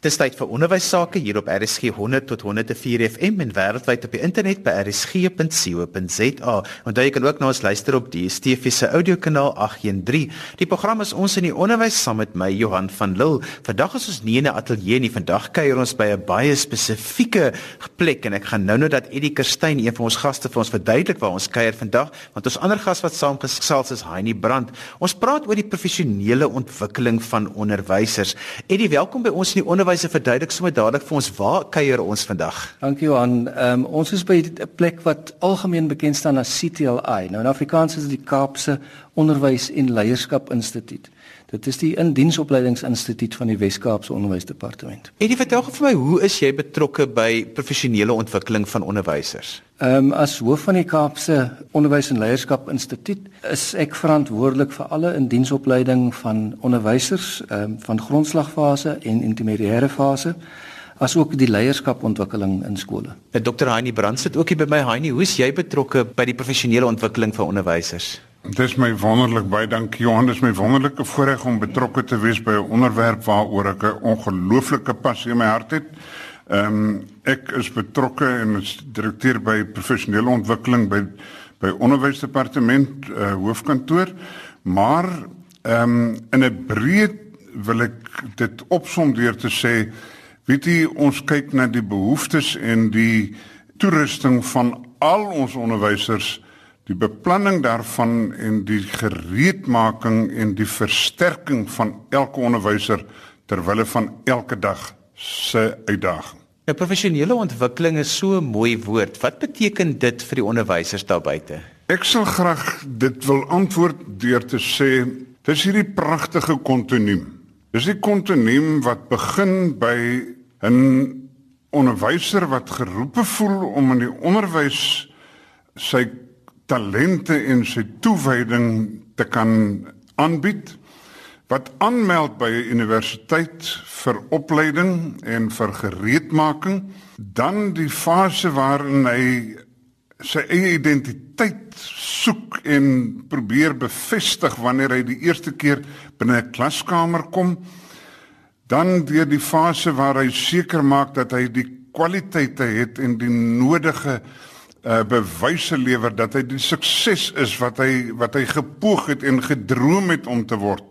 Dis tyd vir onderwys sake hier op RSG 100 tot 104 FM en wêreldwyd op die internet by rsg.co.za. Onthou jy kan ook na ons luister op die DSTV se audiokanaal 813. Die program is ons in die onderwys saam met my Johan van Lille. Vandag is ons nie in 'n ateljee nie. Vandag kuier ons by 'n baie spesifieke plek en ek gaan nou nou dat Eddie Kerstyn, een van ons gaste vir ons verduidelik waar ons kuier vandag, want ons ander gas wat saamgesels is Heinie Brand. Ons praat oor die professionele ontwikkeling van onderwysers. Eddie, welkom by ons in die onderwys onderwyse verduidelik sommer dadelik vir ons waar kuier ons vandag. Dankie Johan. Ehm um, ons is by 'n plek wat algemeen bekend staan as CTLI. Nou in Afrikaans is dit die Kaapse Onderwys en Leierskap Instituut. Dit is die indiensopleidingsinstituut van die Wes-Kaapse Onderwysdepartement. En jy vertel vir my, hoe is jy betrokke by professionele ontwikkeling van onderwysers? Ehm um, as hoof van die Kaapse Onderwys en Leierskap Instituut is ek verantwoordelik vir alle indiensopleiding van onderwysers ehm um, van grondslagfase en intermediêre fase asook die leierskapontwikkeling in skole. En Dr. Heinie Brand sit ook hier by my Heinie. Hoe is jy betrokke by die professionele ontwikkeling van onderwysers? Dit is my wonderlik baie dankie Johan, dit is my wonderlike voorreg om betrokke te wees by 'n onderwerp waaroor ek 'n ongelooflike passie in my hart het. Ehm um, ek is betrokke en is direkteur by professionele ontwikkeling by by onderwysdepartement uh, hoofkantoor, maar ehm um, in 'n breed wil ek dit opsom deur te sê weet jy ons kyk na die behoeftes en die toerusting van al ons onderwysers die beplanning daarvan en die gereedmaking en die versterking van elke onderwyser ter wille van elke dag se uitdaging. 'n Professionele ontwikkeling is so 'n mooi woord. Wat beteken dit vir die onderwysers daar buite? Ek sal graag dit wil antwoord deur te sê dis hierdie pragtige kontinuum. Dis die kontinuum wat begin by 'n onderwyser wat geroepe voel om in die onderwys sy talente en sy toewyding te kan aanbied wat aanmeld by 'n universiteit vir opleiding en vir gereedmaking dan die fase waarin hy sy eie identiteit soek en probeer bevestig wanneer hy die eerste keer binne 'n klaskamer kom dan deur die fase waar hy seker maak dat hy die kwaliteite het en die nodige uh, bewyse lewer dat hy die sukses is wat hy wat hy gepoog het en gedroom het om te word.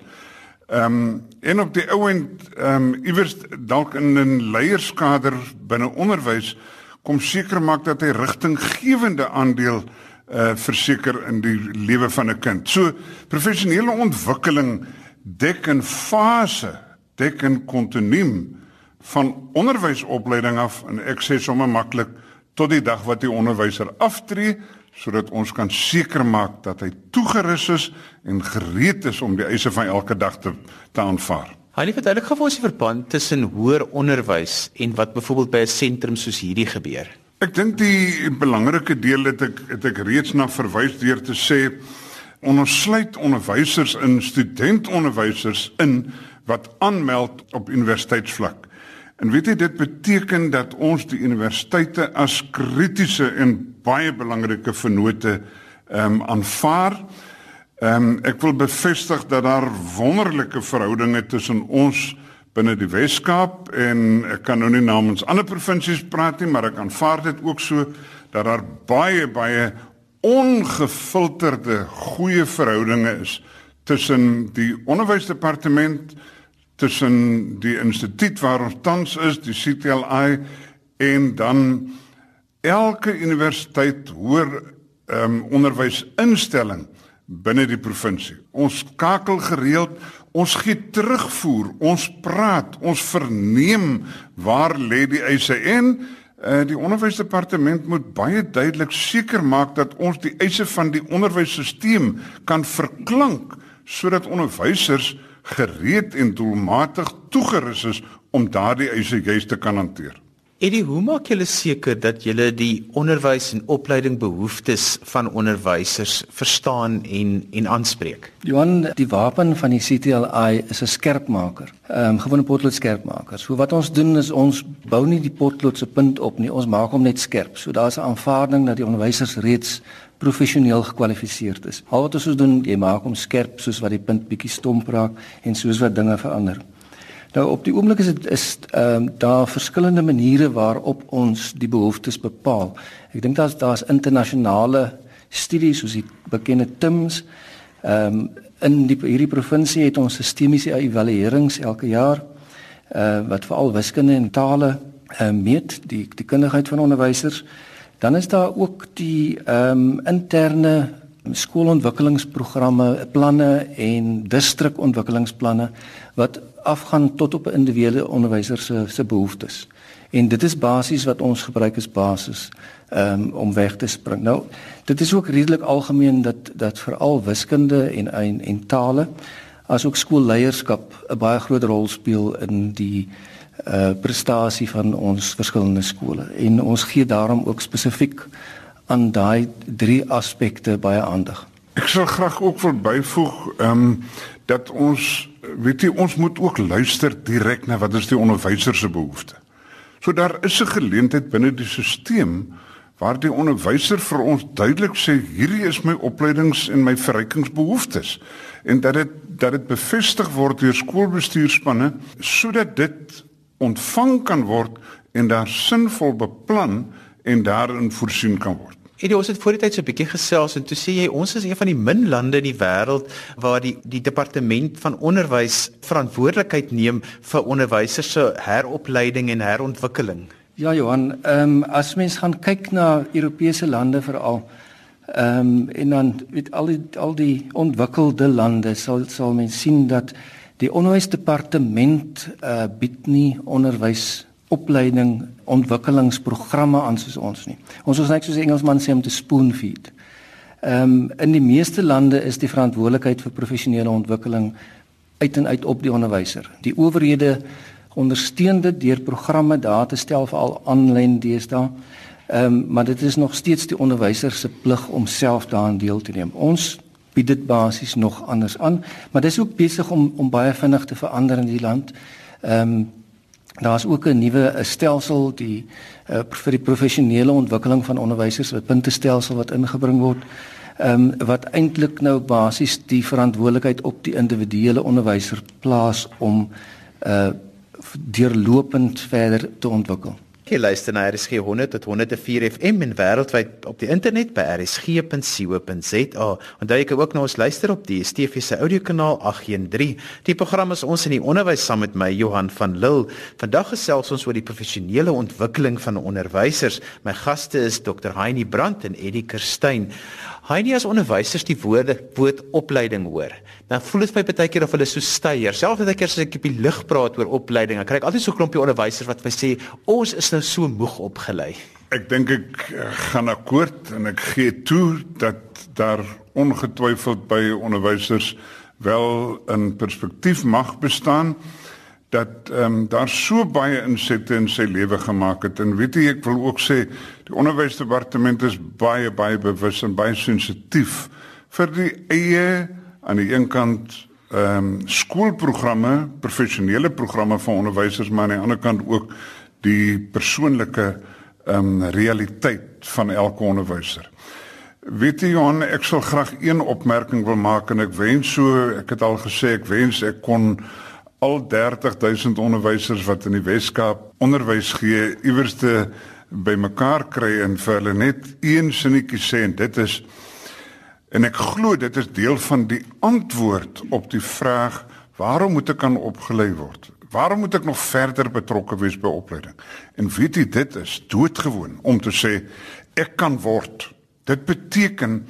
Ehm um, en op die ouend ehm um, iewers dalk in 'n leierskader binne onderwys kom seker maak dat hy rigtinggewende aandeel uh verseker in die lewe van 'n kind. So professionele ontwikkeling dek 'n fase, dek 'n kontinuum van onderwysopleiding af en ek sê sommer maklik tot die dag wat die onderwyser aftree sodat ons kan seker maak dat hy toegerus is en gereed is om die eise van elke dag te te aanvaar. Hy het eintlik gefokus die verband tussen hoër onderwys en wat byvoorbeeld by 'n sentrum soos hierdie gebeur. Ek dink die belangrike deel het ek het ek reeds na verwys deur te sê ondersluit onderwysers in studentonderwysers in wat aanmeld op universiteitsvlak. En weet jy dit beteken dat ons die universiteite as kritiese en baie belangrike vennote ehm um, aanvaar. Ehm um, ek wil bevestig dat daar wonderlike verhoudinge tussen ons binne die Wes-Kaap en ek kan nou nie namens ander provinsies praat nie, maar ek aanvaar dit ook so dat daar baie baie ongefilterde goeie verhoudinge is tussen die onderwysdepartement tussen die instituut waar ons tans is, die CTLI en dan elke universiteit hoër ehm um, onderwysinstelling binne die provinsie. Ons skakel gereeld, ons gee terugvoer, ons praat, ons verneem waar lê die eise en uh, die onderwysdepartement moet baie duidelik seker maak dat ons die eise van die onderwysstelsel kan verklank sodat onderwysers gereed en doelmatig toegerus is om daardie eise juis te kan hanteer. Eddie, hoe maak julle seker dat julle die onderwys en opleiding behoeftes van onderwysers verstaan en en aanspreek? Johan, die wapen van die CTLI is 'n skerpmaker. Ehm um, gewone potlood skerpmaker. So wat ons doen is ons bou nie die potlood se punt op nie, ons maak hom net skerp. So daar's 'n aanvaarding dat die onderwysers reeds professioneel gekwalifiseerd is. Al wat ons doen, jy maak hom skerp soos wat die punt bietjie stomp raak en soos wat dinge verander. Nou op die oomblik is dit is ehm um, daar verskillende maniere waarop ons die behoeftes bepaal. Ek dink daar's daar's internasionale studies soos die bekende TIMS. Ehm um, in die hierdie provinsie het ons sistemiese evaluerings elke jaar uh wat veral wiskunde en tale uh, meet die die kundigheid van onderwysers. Dan is daar ook die ehm um, interne skoolontwikkelingsprogramme, planne en distrikontwikkelingsplanne wat afgaan tot op 'n individuele onderwyser se se behoeftes. En dit is basies wat ons gebruik as basis um, om weg te spring. Nou, dit is ook redelik algemeen dat dat veral wiskunde en en, en tale asook skoolleierskap 'n baie groot rol speel in die uh prestasie van ons verskillende skole. En ons gee daarom ook spesifiek aan daai drie aspekte baie aandag. Ek sal graag ook wil byvoeg ehm um, dat ons weet jy ons moet ook luister direk na wat is die onderwyser se behoeftes. So daar is 'n geleentheid binne die stelsel waar die onderwyser vir ons duidelik sê hierdie is my opleidings en my verrykingsbehoeftes en dat dit dat dit bevestig word deur skoolbestuurspanne sodat dit ontvang kan word en daar sinvol beplan en daarin voorsien kan word. Eddie, ons het voor die tyd so 'n bietjie gesels en toe sê jy ons is een van die min lande in die wêreld waar die die departement van onderwys verantwoordelikheid neem vir onderwysers se heropleiding en herontwikkeling. Ja Johan, ehm um, as mens gaan kyk na Europese lande veral ehm um, en dan met al die al die ontwikkelde lande sal sal mens sien dat die onderwysdepartement uh, bied nie onderwys opleiding ontwikkelingsprogramme aan soos ons nie. Ons is net soos die Engelsman sê om te spoon feed. Ehm um, in die meeste lande is die verantwoordelikheid vir professionele ontwikkeling uit en uit op die onderwyser. Die owerhede ondersteun dit deur programme daar te stel vir al aanlyn deesdae. Ehm um, maar dit is nog steeds die onderwyser se plig om self daaraan deel te neem. Ons bied dit basies nog anders aan, maar dis ook besig om om baie vinnig te verander in die land. Ehm um, Daar's ook 'n nuwe stelsel die uh, vir die professionele ontwikkeling van onderwysers, 'n puntestelsel wat ingebring word. Ehm um, wat eintlik nou basies die verantwoordelikheid op die individuele onderwyser plaas om uh deurlopend verder te ontwikkel. Jy luister na RSG 100 tot 104 FM en wêreldwyd op die internet by rsg.co.za. Onthou jy kan ook na ons luister op die STV se audiokanaal 813. Die program is ons in die onderwys saam met my Johan van Lille. Vandag gesels ons oor die professionele ontwikkeling van onderwysers. My gaste is Dr. Heinie Brandt en Eddie Kerstyn. Heinie as onderwysers die woorde woord opleiding hoor. Dan voel dit vir my baie keer of hulle so steier. Selfs as ek eers ek op die lig praat oor opleiding, dan kry ek altyd so 'n klompie onderwysers wat vir sê ons is nou so moeg opgelei. Ek dink ek eh, gaan akkoord en ek gee toe dat daar ongetwyfeld by onderwysers wel 'n perspektief mag bestaan dat ehm um, daar so baie insette in sy lewe gemaak het en weet jy ek wil ook sê die onderwysdepartement is baie baie bewus en baie sensitief vir die eie aan die een kant ehm um, skoolprogramme, professionele programme van onderwysers maar aan die ander kant ook die persoonlike ehm um, realiteit van elke onderwyser. Weet jy Johan, ek sal graag een opmerking wil maak en ek wens so, ek het al gesê ek wens ek kon al 30000 onderwysers wat in die Weskaap onderwys gee iewers te bymekaar kry en vir hulle net een sinnetjie sê en dit is en ek glo dit is deel van die antwoord op die vraag waarom moet ek aan opgelei word? Waarom moet ek nog verder betrokke wees by opleiding? En weet jy dit is doodgewoon om te sê ek kan word. Dit beteken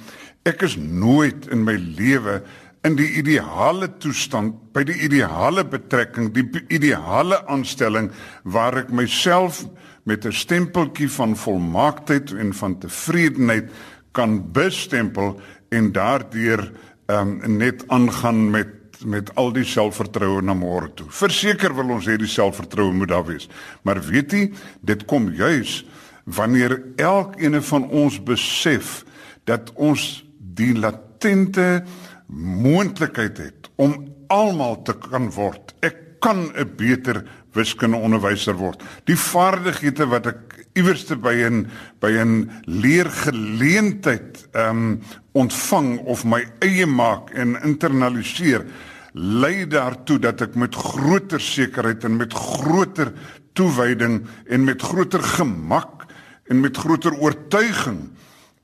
ek is nooit in my lewe in die ideale toestand, by die ideale betrekking, die ideale aanstelling waar ek myself met 'n stempeltjie van volmaaktheid en van tevredenheid kan bestempel en daardeur um, net aangaan met met al die selfvertroue na môre toe. Verseker wil ons hê die selfvertroue moet daar wees. Maar weet jy, dit kom juis wanneer elkeen van ons besef dat ons die latente moontlikheid het om almal te kan word. Ek kan 'n beter wiskundeonderwyser word. Die vaardighede wat ek iewerste by 'n by 'n leergeleentheid ehm um, ontvang of my eie maak en internaliseer, lei daartoe dat ek met groter sekerheid en met groter toewyding en met groter gemak en met groter oortuiging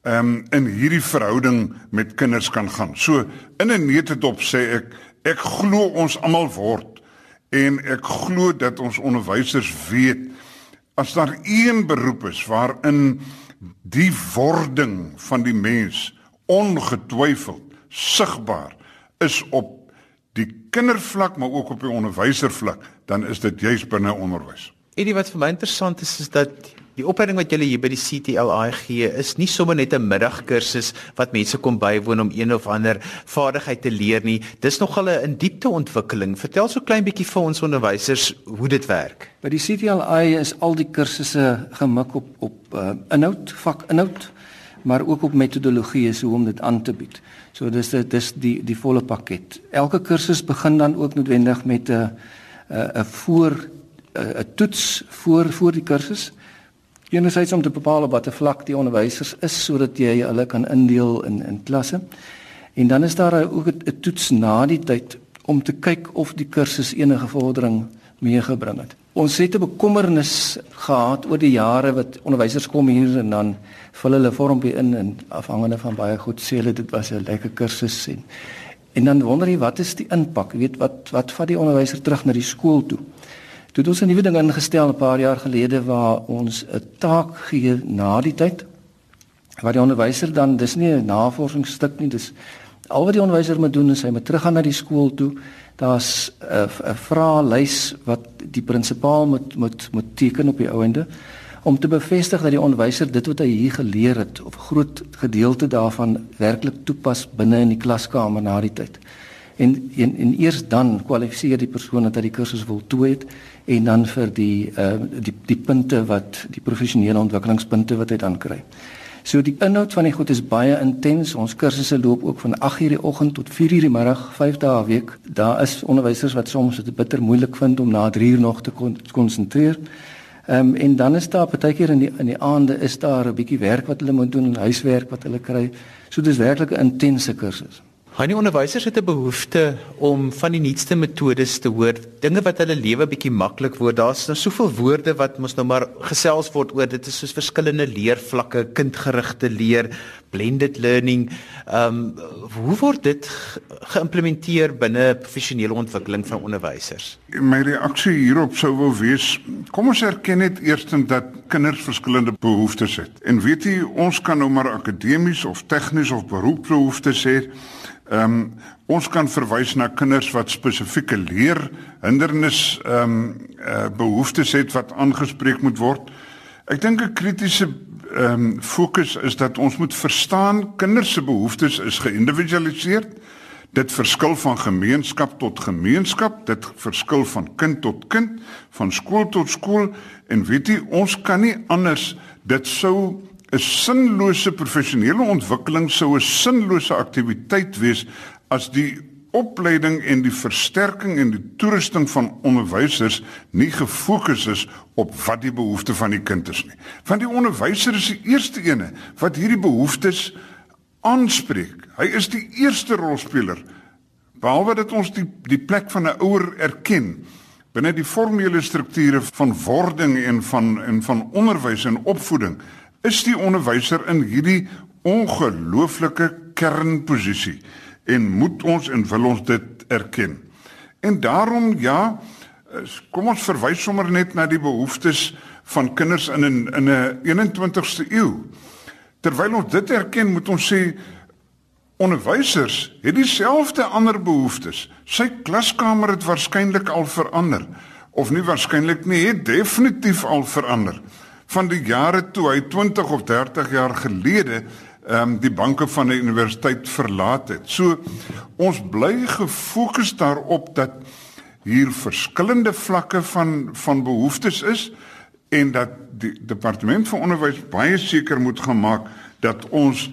um, in hierdie verhouding met kinders kan gaan. So in 'n neutedop sê ek ek glo ons almal word en ek glo dat ons onderwysers weet as daar een beroep is waarin die wording van die mens ongetwyfeld sigbaar is op die kindervlak maar ook op die onderwyservlak dan is dit juis binne onderwys. Eddie wat vir my interessant is is dat die opleiding wat julle hier by die CTLI gee is nie sommer net 'n middagkursus wat mense kom bywoon om een of ander vaardigheid te leer nie. Dis nogal 'n in diepte ontwikkeling. Vertel so klein bietjie vir ons onderwysers hoe dit werk. By die CTLI is al die kursusse gemik op op uh, inhoud, vakinhoud, maar ook op metodologie is hoe om dit aan te bied. So dis dis die die volle pakket. Elke kursus begin dan ook noodwendig met 'n 'n voor 'n toets voor voor die kursus. Enerzijds om te bepaal op watter vlak die onderwysers is sodat jy hulle kan indeel in in klasse. En dan is daar ook 'n toets na die tyd om te kyk of die kursus enige vordering meegebring het. Ons het 'n bekommernis gehad oor die jare wat onderwysers kom hier en dan vul hulle vormpie in en afhangende van baie goed sê hulle dit was 'n lekker kursus en en dan wonder jy wat is die impak? Jy weet wat wat vat die onderwyser terug na die skool toe? Toe het ons 'n nuwe ding ingestel 'n paar jaar gelede waar ons 'n taak gee na die tyd waar die onderwyser dan dis nie 'n navorsingsstuk nie dis al wat die onderwyser moet doen is hy moet teruggaan na die skool toe. Daar's 'n 'n vraelys wat die prinsipaal moet moet moet teken op die ouende om te bevestig dat die onderwyser dit wat hy hier geleer het of 'n groot gedeelte daarvan werklik toepas binne in die klaskamer na die tyd. En en, en eers dan kwalifiseer die persoon dat hy die kursus voltooi het en dan vir die uh die die punte wat die professionele ontwikkelingspunte wat hy dan kry. So die inhoud van die goed is baie intens. Ons kursusse loop ook van 8:00 die oggend tot 4:00 die middag, 5 dae 'n week. Daar is onderwysers wat soms dit bitter moeilik vind om na 3:00 nog te konsentreer. Ehm um, en dan is daar partykeer in die in die aande is daar 'n bietjie werk wat hulle moet doen, huiswerk wat hulle kry. So dis werklik 'n intense kursus. Hy die onderwysers het 'n behoefte om van die nuutste metodes te hoor, dinge wat hulle lewe bietjie maklik word. Daar's nou soveel woorde wat mos nou maar gesels word oor. Dit is soos verskillende leervlakke, kindgerigte leer, blended learning. Ehm um, hoe word dit geïmplementeer binne professionele ontwikkeling van onderwysers? My reaksie hierop sou wou wees, kom ons erken net eerstens dat kinders verskillende behoeftes het. En weet jy, ons kan nou maar akademies of tegnies of beroepsbehoeftes hê. Ehm um, ons kan verwys na kinders wat spesifieke leer hindernis ehm um, uh, behoeftes het wat aangespreek moet word. Ek dink 'n kritiese ehm um, fokus is dat ons moet verstaan kinders se behoeftes is geïndividualiseer. Dit verskil van gemeenskap tot gemeenskap, dit verskil van kind tot kind, van skool tot skool en weet jy, ons kan nie anders dit sou 'n sinlose professionele ontwikkeling sou 'n sinlose aktiwiteit wees as die opleiding en die versterking en die toerusting van onderwysers nie gefokus is op wat die behoefte van die kind is nie. Want die onderwyser is die eerste ene wat hierdie behoeftes aanspreek. Hy is die eerste rolspeler. Behalwe dat ons die die plek van 'n ouer erken binne die formele strukture van wording en van en van onderwys en opvoeding is die onderwyser in hierdie ongelooflike kernposisie en moet ons en wil ons dit erken. En daarom ja, kom ons verwys sommer net na die behoeftes van kinders in 'n in 'n 21ste eeu. Terwyl ons dit erken, moet ons sê onderwysers het dieselfde ander behoeftes. Sy klaskamer het waarskynlik al verander of nie waarskynlik nie, het definitief al verander van die jare toe hy 20 of 30 jaar gelede ehm um, die banke van 'n universiteit verlaat het. So ons bly gefokus daarop dat hier verskillende vlakke van van behoeftes is en dat die departement van onderwys baie seker moet gemaak dat ons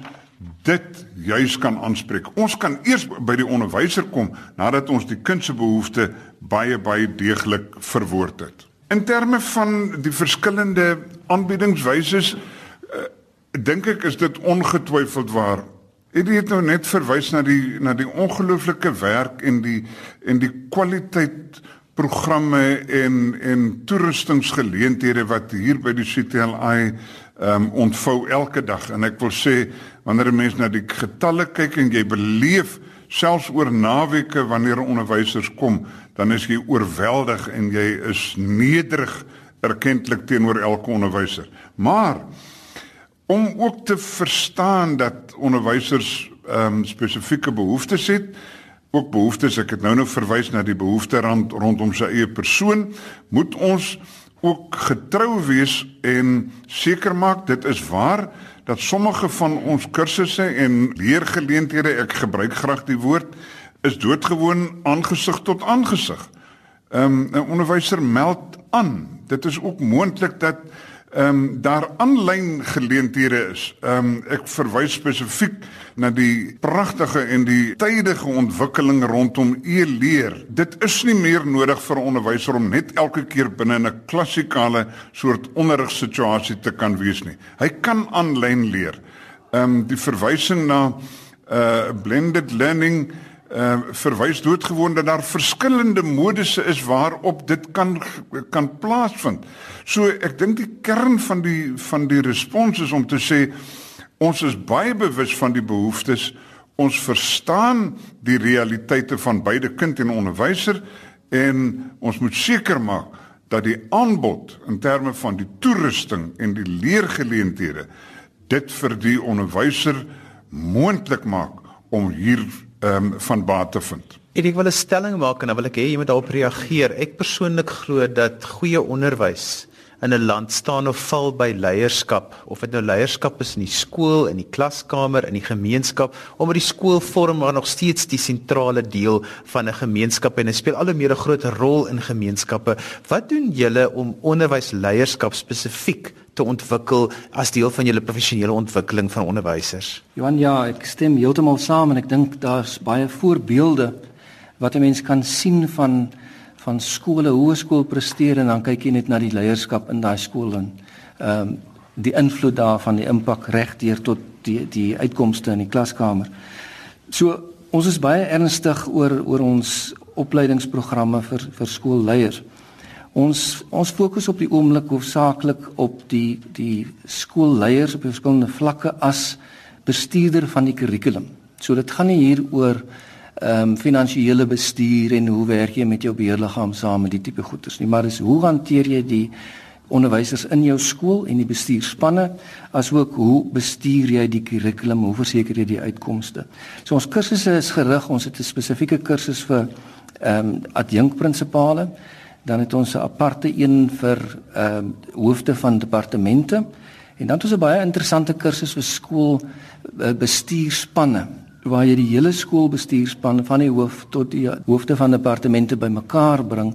dit juis kan aanspreek. Ons kan eers by die onderwyser kom nadat ons die kind se behoefte baie baie deeglik verwoord het. In terme van die verskillende aanbiedingswyse uh, dink ek is dit ongetwyfeld waar. Ek het nou net verwys na die na die ongelooflike werk en die en die kwaliteit programme en en toerustingsgeleenthede wat hier by die CTLI ehm um, ontvou elke dag. En ek wil sê wanneer 'n mens na die getalle kyk en jy beleef selfs oor naweke wanneer onderwysers kom dan is jy oorweldig en jy is nederig erkentlik teenoor elke onderwyser maar om ook te verstaan dat onderwysers ehm um, spesifieke behoeftes het ook behoeftes ek het nou nou verwys na die behoefte rond rondom sy eie persoon moet ons ook getrou wees en seker maak dit is waar dat sommige van ons kursusse en leergeleenthede ek gebruik graag die woord is doodgewoon aangesig tot aangesig. Ehm um, 'n onderwyser meld aan. Dit is ook moontlik dat ehm um, daar aanlyn geleenthede is. Ehm um, ek verwys spesifiek na die pragtige en die tydige ontwikkeling rondom e-leer. Dit is nie meer nodig vir 'n onderwyser om net elke keer binne 'n klassikale soort onderrigsituasie te kan wees nie. Hy kan aanlyn leer. Ehm um, die verwysing na uh blended learning uh verwys doodgewoon dat daar verskillende modusse is waarop dit kan kan plaasvind. So ek dink die kern van die van die respons is om te sê ons is baie bewus van die behoeftes. Ons verstaan die realiteite van beide kind en onderwyser en ons moet seker maak dat die aanbod in terme van die toerusting en die leergeleenthede dit vir die onderwyser moontlik maak om hier ehm um, van baat te vind. En ek wil 'n stelling maak en dan wil ek hê jy moet daarop reageer. Ek persoonlik glo dat goeie onderwys in 'n land staan of val by leierskap of dit nou leierskap is in die skool, in die klaskamer, in die gemeenskap, omdat die skool vorm maar nog steeds die sentrale deel van 'n gemeenskap en dit speel al hoe meer 'n groot rol in gemeenskappe. Wat doen julle om onderwysleierskap spesifiek te ontwikkel as deel van julle professionele ontwikkeling van onderwysers? Johan, ja, ek stem heeltemal saam en ek dink daar's baie voorbeelde wat 'n mens kan sien van van skole, hoërskool presteer en dan kyk jy net na die leierskap in daai skool en ehm um, die invloed daarvan, die impak regdeur tot die die uitkomste in die klaskamer. So ons is baie ernstig oor oor ons opleidingsprogramme vir vir skoolleiers. Ons ons fokus op die oomblik hoofsaaklik op die die skoolleiers op verskillende vlakke as bestuurder van die kurrikulum. So dit gaan nie hier oor ehm um, finansiële bestuur en hoe werk jy met jou beheerliggaam saam met die tipe goeders nie, maar dis hoe hanteer jy die onderwysers in jou skool en die bestuurspanne asook hoe bestuur jy die kurrikulum, hoe verseker jy die uitkomste. So ons kursusse is gerig, ons het 'n spesifieke kursus vir ehm um, adjunkprinsipale dan het ons 'n aparte een vir ehm uh, hoofde van departemente en dan het ons 'n baie interessante kursus vir skool uh, bestuurspanne waar jy die hele skoolbestuurspan van die hoof tot die hoofde van departemente bymekaar bring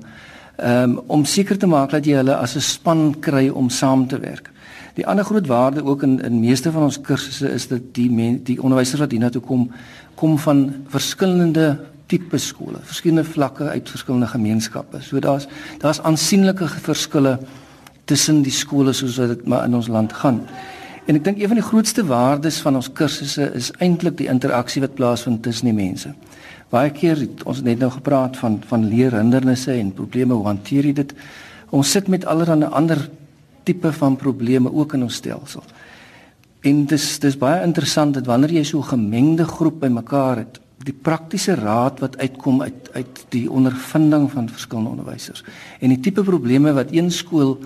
um, om seker te maak dat jy hulle as 'n span kry om saam te werk. Die ander groot waarde ook in in meeste van ons kursusse is dat die men, die onderwysers wat hiernatoe kom kom van verskillende tipe skole, verskillende vlakke uit verskillende gemeenskappe. So daar's daar's aansienlike verskille tussen die skole soos wat dit maar in ons land gaan. En ek dink een van die grootste waardes van ons kursusse is eintlik die interaksie wat plaasvind tussen die mense. Baie keer het ons net nou gepraat van van leerhindernisse en probleme, hoe hanteer jy dit? Ons sit met allerlei ander tipe van probleme ook in ons stelsel. En dis dis baie interessant dat wanneer jy so 'n gemengde groep bymekaar het, die praktiese raad wat uitkom uit uit die ondervinding van verskillende onderwysers en die tipe probleme wat een skool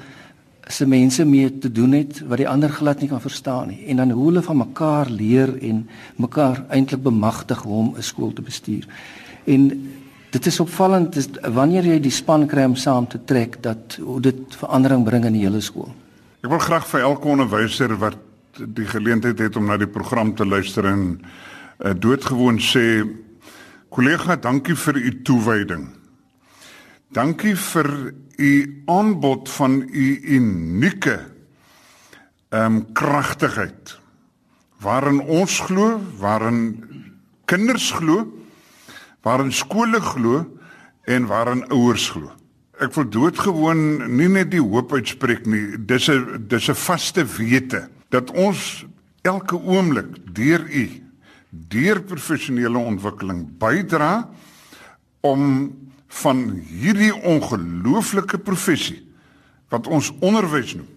se mense mee te doen het wat die ander glad nie kan verstaan nie en dan hoe hulle van mekaar leer en mekaar eintlik bemagtig om 'n skool te bestuur. En dit is opvallend is wanneer jy die span kry om saam te trek dat hoe dit verandering bring in die hele skool. Ek wil graag vir elke onderwyser wat die geleentheid het om na die program te luister en uh, doodgewoon sê kollega dankie vir u toewyding. Dankie vir u aanbod van u unieke ehm um, kragtigheid waarin ons glo, waarin kinders glo, waarin skole glo en waarin ouers glo. Ek wil doodgewoon nie net die hoop uitspreek nie, dis 'n dis 'n vaste wete dat ons elke oomblik deur u deur professionele ontwikkeling bydra om van hierdie ongelooflike professie wat ons onderwys noem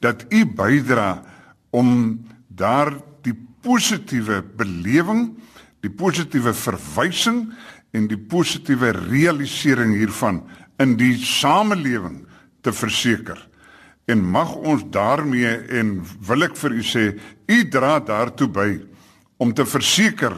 dat u bydra om daar die positiewe belewing, die positiewe verwysing en die positiewe realisering hiervan in die samelewing te verseker. En mag ons daarmee en wil ek vir u sê, u dra daartoe by om te verseker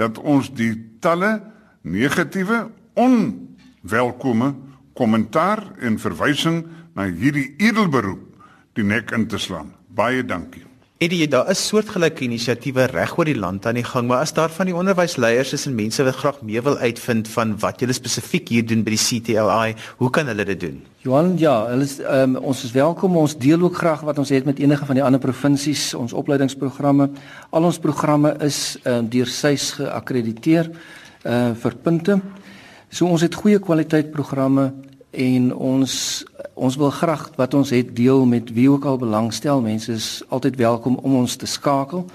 dat ons die talle negatiewe onwelkome kommentaar en verwysing na hierdie edelberoep die nek in te slaan. Baie dankie. Eddie, daar is soortgelyke inisiatiewe reg oor die land aan die gang, maar as daar van die onderwysleiers is en mense wat graag meer wil uitvind van wat julle spesifiek hier doen by die CTLI, hoe kan hulle dit doen? Johan, ja, hulle is um, ons is welkom. Ons deel ook graag wat ons het met enige van die ander provinsies, ons opleidingsprogramme. Al ons programme is um, deur SAIS geakkrediteer uh vir punte. So ons het goeie kwaliteit programme en ons ons wil graag wat ons het deel met wie ook al belangstel. Mense is altyd welkom om ons te skakel.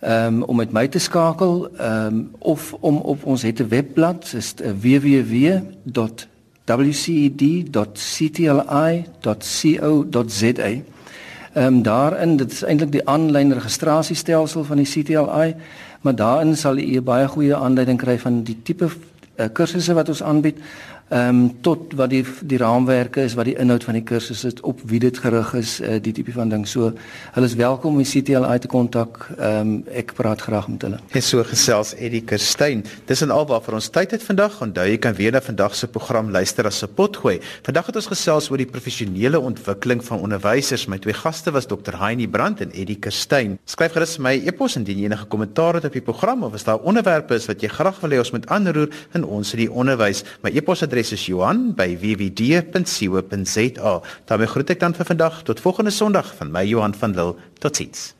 Ehm um, om met my te skakel ehm um, of om op ons het 'n webblad, is www.wced.ctli.co.za. Ehm um, daarin, dit is eintlik die aanlyn registrasiestelsel van die CTLI, maar daarin sal u baie goeie aanleiding kry van die tipe uh, kursusse wat ons aanbied ehm um, tot wat die die raamwerke is, wat die inhoud van die kursus is, op wie dit gerig is, uh, die tipe van ding. So hulle is welkom om die CTLI te kontak. Ehm um, ek praat graag met hulle. En so gesels Eddie Kerstyn. Dis en al waarvoor ons tyd het vandag. Onthou jy kan weer na vandag se program luister as 'n potgooi. Vandag het ons gesels oor die professionele ontwikkeling van onderwysers. My twee gaste was Dr. Heinie Brandt en Eddie Kerstyn. Skryf gerus vir my e-pos indien jy enige kommentaar het op die program of as daar onderwerpe is wat jy graag wil hê ons moet aanroer in ons in die onderwys. My e-pos is johan@wwd.co.za. daarmee groet ek dan vir vandag tot volgende Sondag van my Johan van Lille. Totsiens.